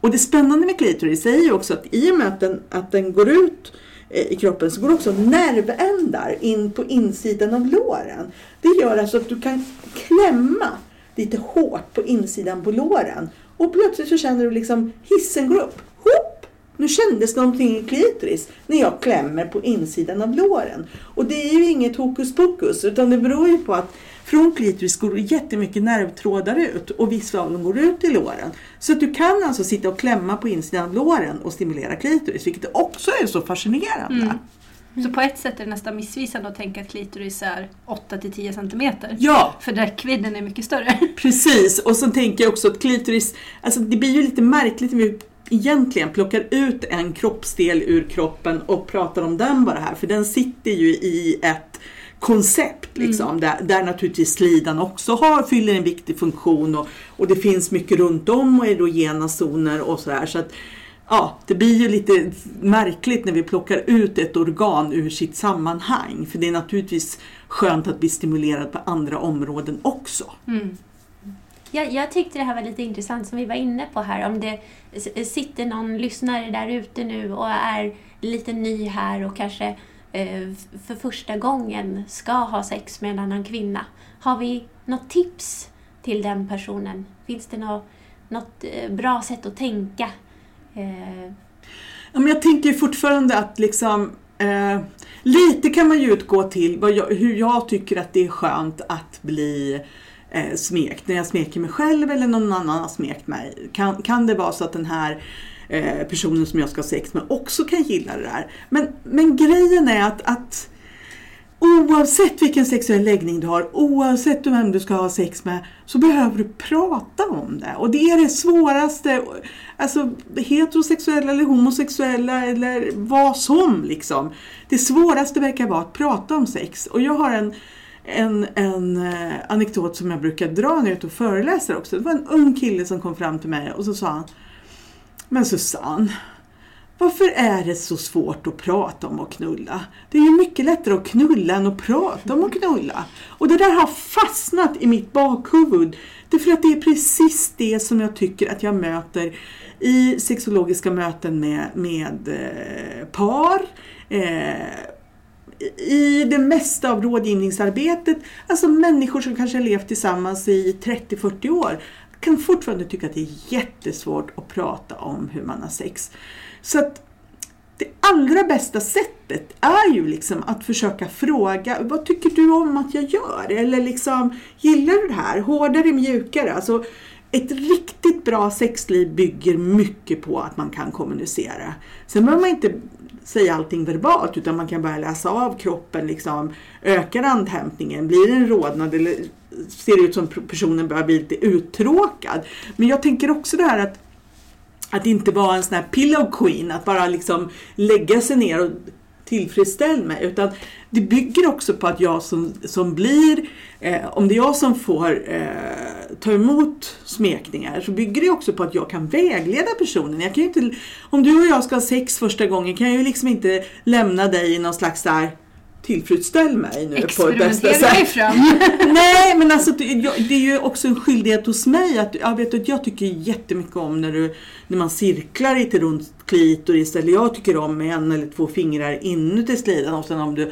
Och det spännande med klitoris är ju också att i och med att den, att den går ut eh, i kroppen så går också nervändar in på insidan av låren. Det gör alltså att du kan klämma lite hårt på insidan på låren och plötsligt så känner du liksom hissen går upp. Hopp! Nu kändes någonting i klitoris när jag klämmer på insidan av låren. Och det är ju inget hokus pokus utan det beror ju på att från klitoris går jättemycket nervtrådar ut och vissa av dem går ut i låren. Så att du kan alltså sitta och klämma på insidan av låren och stimulera klitoris, vilket också är så fascinerande. Så på ett sätt är det nästan missvisande att tänka att klitoris är 8-10 centimeter. Ja, För räckvidden är mycket större. Precis, och så tänker jag också att klitoris, alltså det blir ju lite märkligt när vi egentligen plockar ut en kroppsdel ur kroppen och pratar om den bara här, för den sitter ju i ett koncept liksom, där, där naturligtvis slidan också har, fyller en viktig funktion och, och det finns mycket runt om och erogena zoner och sådär. Så att, ja, det blir ju lite märkligt när vi plockar ut ett organ ur sitt sammanhang, för det är naturligtvis skönt att bli stimulerad på andra områden också. Mm. Jag, jag tyckte det här var lite intressant som vi var inne på här. Om det sitter någon lyssnare där ute nu och är lite ny här och kanske eh, för första gången ska ha sex med en annan kvinna. Har vi något tips till den personen? Finns det något, något bra sätt att tänka? Eh, Ja, men jag tänker fortfarande att liksom eh, lite kan man ju utgå till vad jag, hur jag tycker att det är skönt att bli eh, smekt. När jag smeker mig själv eller någon annan har smekt mig. Kan, kan det vara så att den här eh, personen som jag ska ha sex med också kan gilla det där? Men, men grejen är att, att Oavsett vilken sexuell läggning du har, oavsett vem du ska ha sex med, så behöver du prata om det. Och det är det svåraste, alltså heterosexuella eller homosexuella eller vad som liksom. Det svåraste verkar vara att prata om sex. Och jag har en, en, en eh, anekdot som jag brukar dra när jag är ute och föreläser också. Det var en ung kille som kom fram till mig och så sa han Men Susanne, varför är det så svårt att prata om att knulla? Det är ju mycket lättare att knulla än att prata om att knulla. Och det där har fastnat i mitt bakhuvud. Därför att det är precis det som jag tycker att jag möter i sexologiska möten med, med eh, par. Eh, i det mesta av rådgivningsarbetet, alltså människor som kanske har levt tillsammans i 30-40 år, kan fortfarande tycka att det är jättesvårt att prata om hur man har sex. Så att det allra bästa sättet är ju liksom att försöka fråga, vad tycker du om att jag gör? Eller liksom, gillar du det här? Hårdare, mjukare? Alltså, ett riktigt bra sexliv bygger mycket på att man kan kommunicera. Sen behöver man inte säga allting verbalt utan man kan börja läsa av kroppen. Liksom, ökar andhämtningen? Blir det en rodnad? Eller ser det ut som personen börjar bli lite uttråkad? Men jag tänker också det här att att inte vara en sån här pillow queen, att bara liksom lägga sig ner och tillfredsställd mig. Utan det bygger också på att jag som, som blir, eh, om det är jag som får eh, ta emot smekningar, så bygger det också på att jag kan vägleda personen. Jag kan ju inte, om du och jag ska ha sex första gången kan jag ju liksom inte lämna dig i någon slags där tillfredsställ mig nu på ett bästa sätt. fram. Nej, men alltså det, jag- det är ju också en skyldighet hos mig att jag, vet att jag tycker jättemycket om när, du, när man cirklar lite runt klitoris eller jag tycker om med en eller två fingrar inuti slidan och sen om du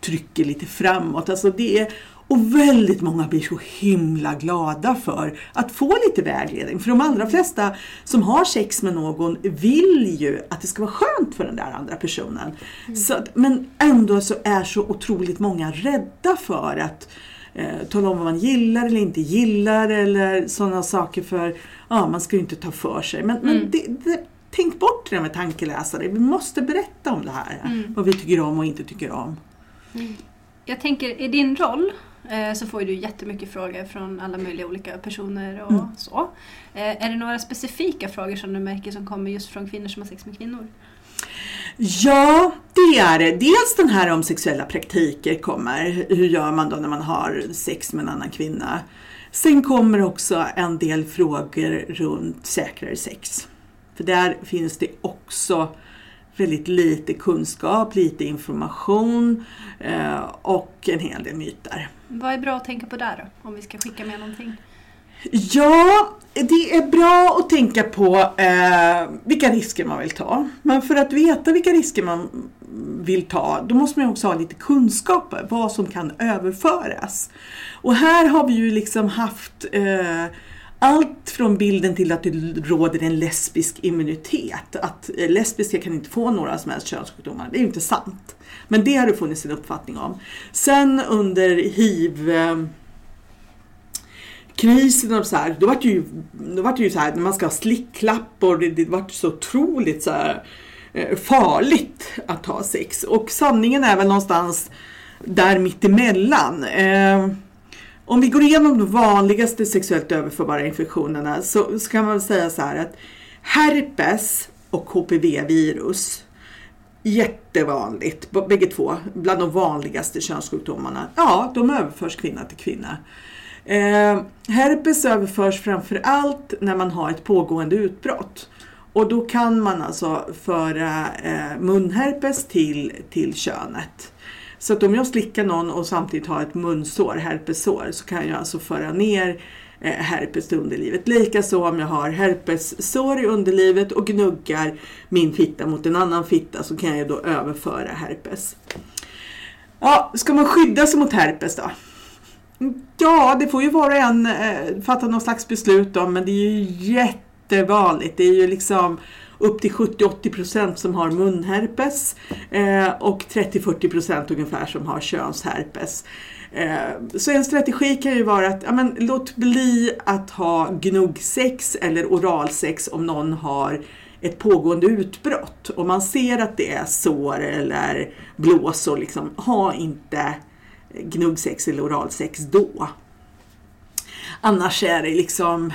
trycker lite framåt. Alltså det är, och väldigt många blir så himla glada för att få lite vägledning. För de allra flesta som har sex med någon vill ju att det ska vara skönt för den där andra personen. Så att, men ändå så är så otroligt många rädda för att eh, tala om vad man gillar eller inte gillar eller sådana saker för ja, man ska ju inte ta för sig. Men, men det, det, tänk bort det där med tankeläsare. Vi måste berätta om det här. Vad vi tycker om och inte tycker om. Jag tänker, i din roll så får du jättemycket frågor från alla möjliga olika personer och Mm. så. Eh, Är det några specifika frågor som du märker som kommer just från kvinnor som har sex med kvinnor? Ja, det är det. Dels den här om sexuella praktiker kommer. Hur gör man då när man har sex med en annan kvinna? Sen kommer också en del frågor runt säkrare sex. För där finns det också väldigt lite kunskap, lite information eh, och en hel del myter. Vad är bra att tänka på där då? Om vi ska skicka med någonting. Ja, det är bra att tänka på eh, vilka risker man vill ta. Men för att veta vilka risker man vill ta, då måste man också ha lite kunskaper, vad som kan överföras. Och här har vi ju liksom haft eh, allt från bilden till att det råder en lesbisk immunitet. Att lesbiska kan inte få några som helst könssjukdomar. Det är ju inte sant. Men det har det funnits en uppfattning om. Sen under hiv eh, krisen och så här, då var det ju, då var det ju så här när man ska ha slicklappor, det, det var så otroligt så här eh, farligt att ha sex. Och sanningen är väl någonstans där mittemellan. Eh, om vi går igenom de vanligaste sexuellt överförbara infektionerna så kan man säga så här att herpes och HPV-virus Jättevanligt, bägge två, bland de vanligaste könssjukdomarna. Ja, de överförs kvinna till kvinna. Eh, herpes överförs framför allt när man har ett pågående utbrott. Och då kan man alltså föra eh, munherpes till, till könet. Så att om jag slickar någon och samtidigt har ett munsår, herpesår, så kan jag alltså föra ner eh, herpes till underlivet. Likaså om jag har herpessår i underlivet och gnuggar min fitta mot en annan fitta så kan jag då överföra herpes. Ja, ska man skydda sig mot herpes då? Ja, det får ju var och en eh, fatta någon slags beslut om, men det är ju jättevanligt. Det är ju liksom upp till 70-80% som har munherpes eh, och 30-40% ungefär som har könsherpes. Eh, så en strategi kan ju vara att ja, men, låt bli att ha gnuggsex eller oralsex om någon har ett pågående utbrott. Om man ser att det är sår eller blåsor, liksom, ha inte gnuggsex eller oralsex då. Annars är det liksom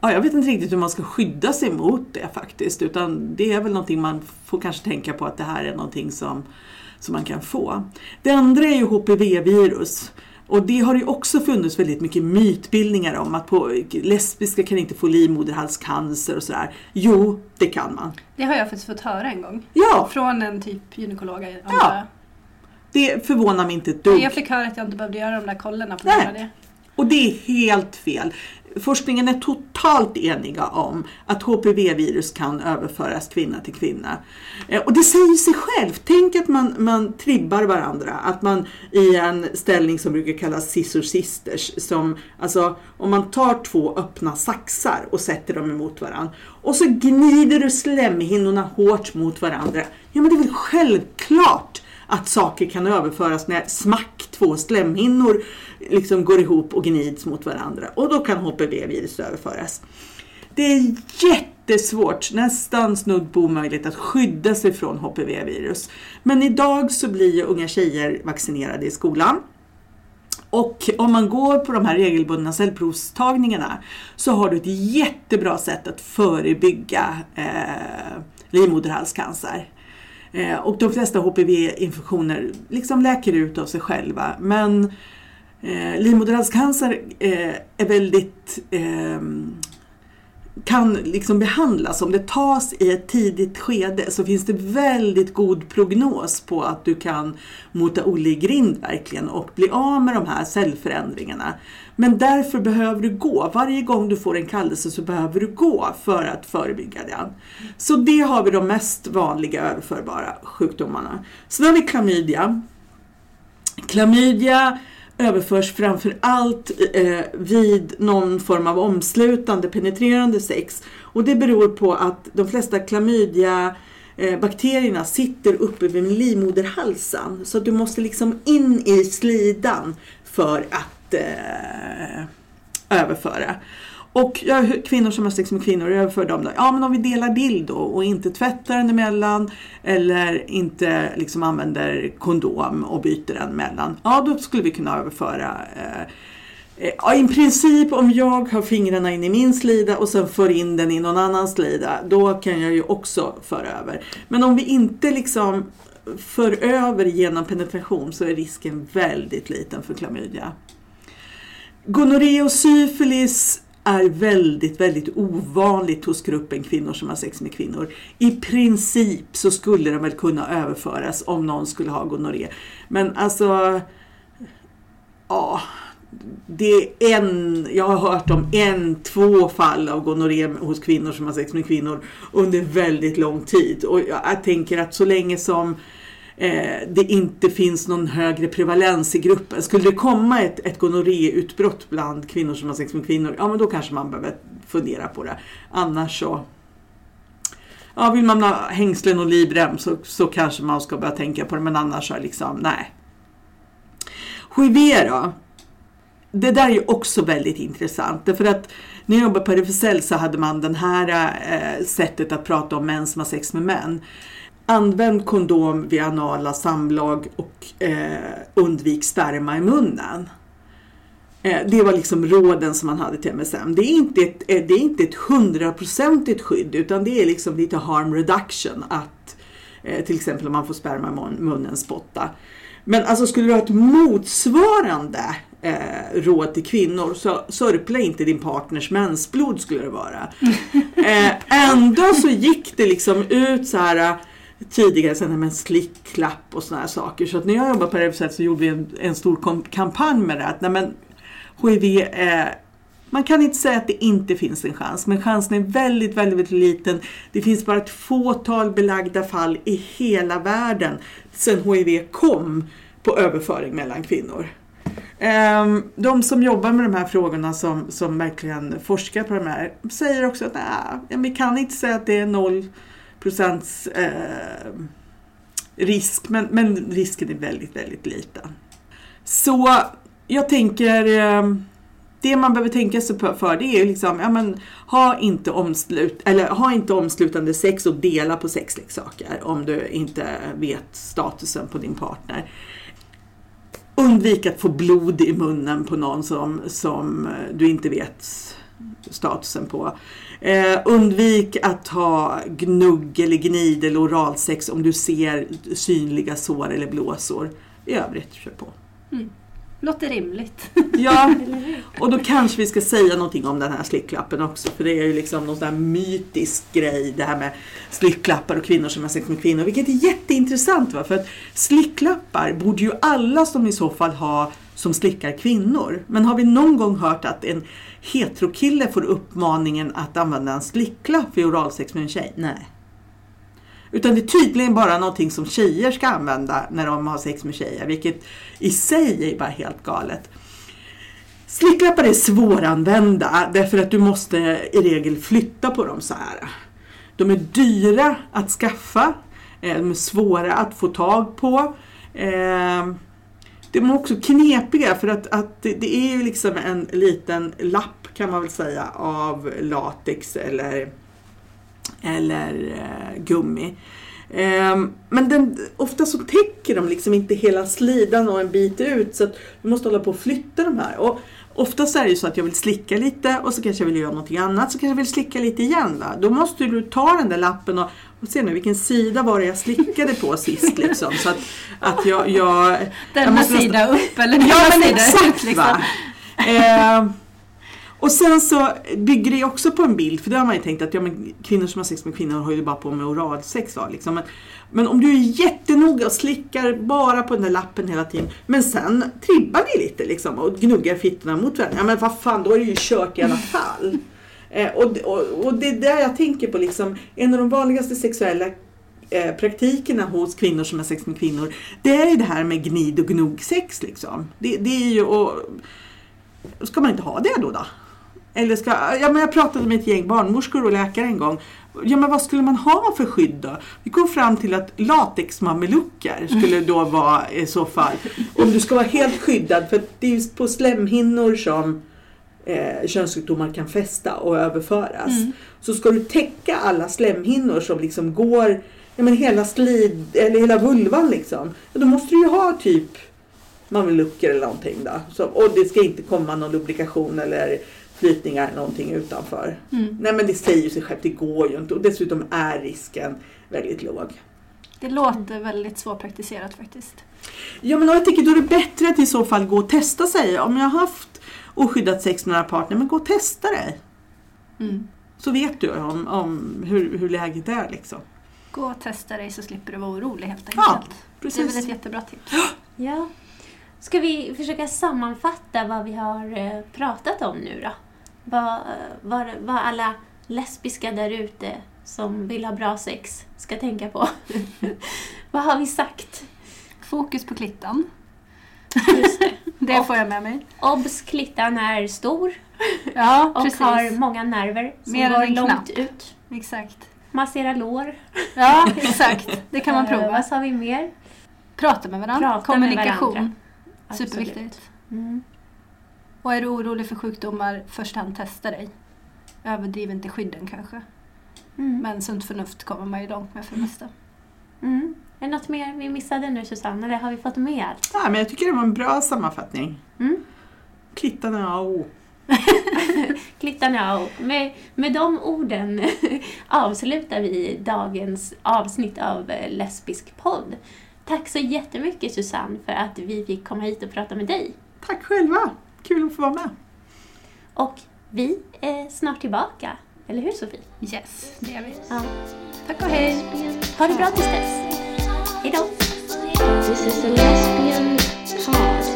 Ja, jag vet inte riktigt hur man ska skydda sig mot det faktiskt. Utan det är väl någonting man får kanske tänka på att det här är någonting som, som man kan få. Det andra är ju HPV-virus. Och det har ju också funnits väldigt mycket mytbildningar om att på, lesbiska kan inte få livmoderhalscancer och sådär. Jo, det kan man. Det har jag faktiskt fått höra en gång. Ja, Från en typ gynekolog. Ja, det förvånar mig inte ett dugg. Jag fick höra att jag inte behövde göra de där kollerna på Nej. grund av det. Och det är helt fel. Forskningen är totalt eniga om att HPV-virus kan överföras kvinna till kvinna. Eh, och det säger sig självt. Tänk att man, man tribbar varandra. Att man i en ställning som brukar kallas scissor sisters. Som, alltså, om man tar två öppna saxar och sätter dem emot varandra. Och så gnider du slemhinnorna hårt mot varandra. Ja men det är väl självklart att saker kan överföras när smack två slemhinnor liksom går ihop och gnids mot varandra. Och då kan HPV-virus överföras. Det är jättesvårt, nästan snudd på omöjligt att skydda sig från HPV-virus. Men idag så blir ju unga tjejer vaccinerade i skolan. Och om man går på de här regelbundna cellprovstagningarna så har du ett jättebra sätt att förebygga eh, livmoderhalscancer. Eh, och de flesta HPV-infektioner liksom läker ut av sig själva. Men eh, livmoderhalscancer eh, är väldigt eh, kan liksom behandlas. Om det tas i ett tidigt skede så finns det väldigt god prognos på att du kan mota Olle i grind verkligen och bli av med de här cellförändringarna. Men därför behöver du gå. Varje gång du får en kallelse så behöver du gå för att förebygga den. Så det har vi de mest vanliga överförbara sjukdomarna. Sen har vi klamydia. Klamydia överförs framför allt eh, vid någon form av omslutande penetrerande sex. Och det beror på att de flesta klamydia eh, bakterierna sitter uppe vid livmoderhalsen. Så du måste liksom in i slidan för att eh, överföra. Och jag, kvinnor som har sex med kvinnor, jag för dem då? Ja men om vi delar bild och inte tvättar den emellan eller inte liksom använder kondom och byter den emellan. Ja då skulle vi kunna överföra eh, eh, Ja, I princip om jag har fingrarna in i min slida och sen för in den i någon annans slida, då kan jag ju också föra över. Men om vi inte liksom för över genom penetration så är risken väldigt liten för klamydia. Gonorré och syfilis är väldigt, väldigt ovanligt hos gruppen kvinnor som har sex med kvinnor. I princip så skulle de väl kunna överföras om någon skulle ha gonorré. Men alltså, ja, det är en, jag har hört om en, två fall av gonorré hos kvinnor som har sex med kvinnor under väldigt lång tid. Och jag tänker att så länge som eh, Eh, det inte finns någon högre prevalens i gruppen. Skulle det komma ett, ett gonorréutbrott bland kvinnor som har sex med kvinnor, ja men då kanske man behöver fundera på det. Annars så Ja, vill man ha hängslen och livrem så, så kanske man ska börja tänka på det, men annars så liksom, nej. HIV då? Det där är ju också väldigt intressant, därför att när jag jobbade på RFSL så hade man det här eh, sättet att prata om män som har sex med män. Använd kondom vid anala samlag och eh, undvik sperma i munnen. Eh, det var liksom råden som man hade till MSM. Det är inte ett, eh, det är inte ett hundraprocentigt skydd utan det är liksom lite harm reduction att eh, till exempel om man får sperma i mun- munnen spotta. Men alltså skulle du ha ett motsvarande eh, råd till kvinnor så sörpla inte din partners mensblod skulle det vara. Eh, ändå så gick det liksom ut så här tidigare sen med slickklapp och sådana här saker. Så att när jag jobbade på RFSL så gjorde vi en, en stor kampanj med det. Att, nej men, HIV är man kan inte säga att det inte finns en chans, men chansen är väldigt, väldigt, väldigt liten. Det finns bara ett fåtal belagda fall i hela världen sedan HIV kom på överföring mellan kvinnor. Ehm, de som jobbar med de här frågorna som, som verkligen forskar på de här säger också att nej, vi kan inte säga att det är noll procents eh, risk, men, men risken är väldigt, väldigt liten. Så jag tänker, eh, det man behöver tänka sig för det är ju liksom, ja men ha inte, omslut, eller, ha inte omslutande sex och dela på sexleksaker om du inte vet statusen på din partner. Undvik att få blod i munnen på någon som, som du inte vet statusen på. Eh, undvik att ha gnugg eller gnid eller oralsex om du ser synliga sår eller blåsor. I övrigt, kör på. Låter rimligt. Ja, och då kanske vi ska säga någonting om den här slicklappen också. För det är ju liksom någon sån där mytisk grej det här med slicklappar och kvinnor som har sex med kvinnor. Vilket är jätteintressant va. För att slicklappar borde ju alla som i så fall ha som slickar kvinnor. Men har vi någon gång hört att en heterokille får uppmaningen att använda en slicklapp vid oralsex med en tjej? Nej. Utan det är tydligen bara någonting som tjejer ska använda när de har sex med tjejer, vilket i sig är bara helt galet. Slicklappar är svåranvända därför att du måste i regel flytta på dem så här. De är dyra att skaffa, eh, de är svåra att få tag på. De är också knepiga för att, att det är ju liksom en liten lapp kan man väl säga av latex eller eller eh, gummi. Ehm, men den, ofta så täcker de liksom inte hela slidan och en bit ut så att du måste hålla på och flytta de här. Och oftast är det ju så att jag vill slicka lite och så kanske jag vill göra någonting annat så kanske jag vill slicka lite igen. Va? Då måste du ta den där lappen och, och se nu vilken sida var det jag slickade på sist liksom. Så att, att jag, jag, jag Denna nästan- sida upp eller denna Ja men sida exakt ut. Liksom. va. Eh, och sen så bygger det också på en bild, för det har man ju tänkt att ja, men kvinnor som har sex med kvinnor har ju bara på med oralsex. Va, liksom. men, men om du är jättenoga och slickar bara på den där lappen hela tiden, men sen tribbar ni lite liksom, och gnuggar fittorna mot varandra, ja men vad fan, då är det ju kört i alla fall. Eh, och, och, och det är där jag tänker på, liksom, en av de vanligaste sexuella eh, praktikerna hos kvinnor som har sex med kvinnor, det är ju det här med gnid och gnuggsex. Liksom. Det, det är ju, och, ska man inte ha det då? då? Eller ska, ja, men jag pratade med ett gäng barnmorskor och läkare en gång. Ja, men vad skulle man ha för skydd då? Vi kom fram till att latexmamelucker skulle då vara i så fall, om du ska vara helt skyddad, för det är just på slemhinnor som eh, könssjukdomar kan fästa och överföras. Så ska du täcka alla slemhinnor som liksom går, ja men hela slid, eller hela vulvan liksom. Ja, då måste du ju ha typ mamelucker eller någonting då. Så, och det ska inte komma någon lubrikation eller flytningar eller någonting utanför. Mm. Nej men det säger ju sig självt, det går ju inte och dessutom är risken väldigt låg. Det låter väldigt svårpraktiserat faktiskt. Ja men jag tycker då är det bättre att i så fall gå och testa sig. Om jag har haft oskyddat sex med några partner, men gå och testa dig. Mm. Så vet du om, om hur, hur läget är liksom. Gå och testa dig så slipper du vara orolig helt Ja, enkelt. det är väl Precis. ett jättebra tips. Ja. Ska vi försöka sammanfatta vad vi har eh, pratat om nu då? Vad, eh, vad, vad alla lesbiska där ute som vill ha bra sex ska tänka på. vad har vi sagt? Fokus på klittan. Just det. Det Och- får jag med mig. Obs! Klittan är stor Ja, och precis. har många nerver som Mer går långt knapp. ut. Exakt. Massera lår. Ja, exakt. Det kan man Eh, prova. Vad sa vi mer? Prata med varandra. Prata med Kommunikation. varandra. Absolut. Superviktigt. Mm. Och är du orolig för sjukdomar, först hand testa dig. överdriven till skydden kanske. Mm. Men sunt förnuft kommer man ju långt med för det mesta. Mm. Är det något mer vi missade nu Susanne, eller har vi fått med allt? Ja, men jag tycker det var en bra sammanfattning. Mm. Klittarna och Klittarna och med, med de orden avslutar vi dagens avsnitt av eh, Lesbisk podd. Tack så jättemycket Susanne för att vi fick komma hit och prata med dig. Tack själva! Kul att få vara med. Och vi är snart tillbaka, eller hur Sofie? Yes, det är vi. Ja. Tack och hej! Ha det bra tills dess. This is the lesbian pod.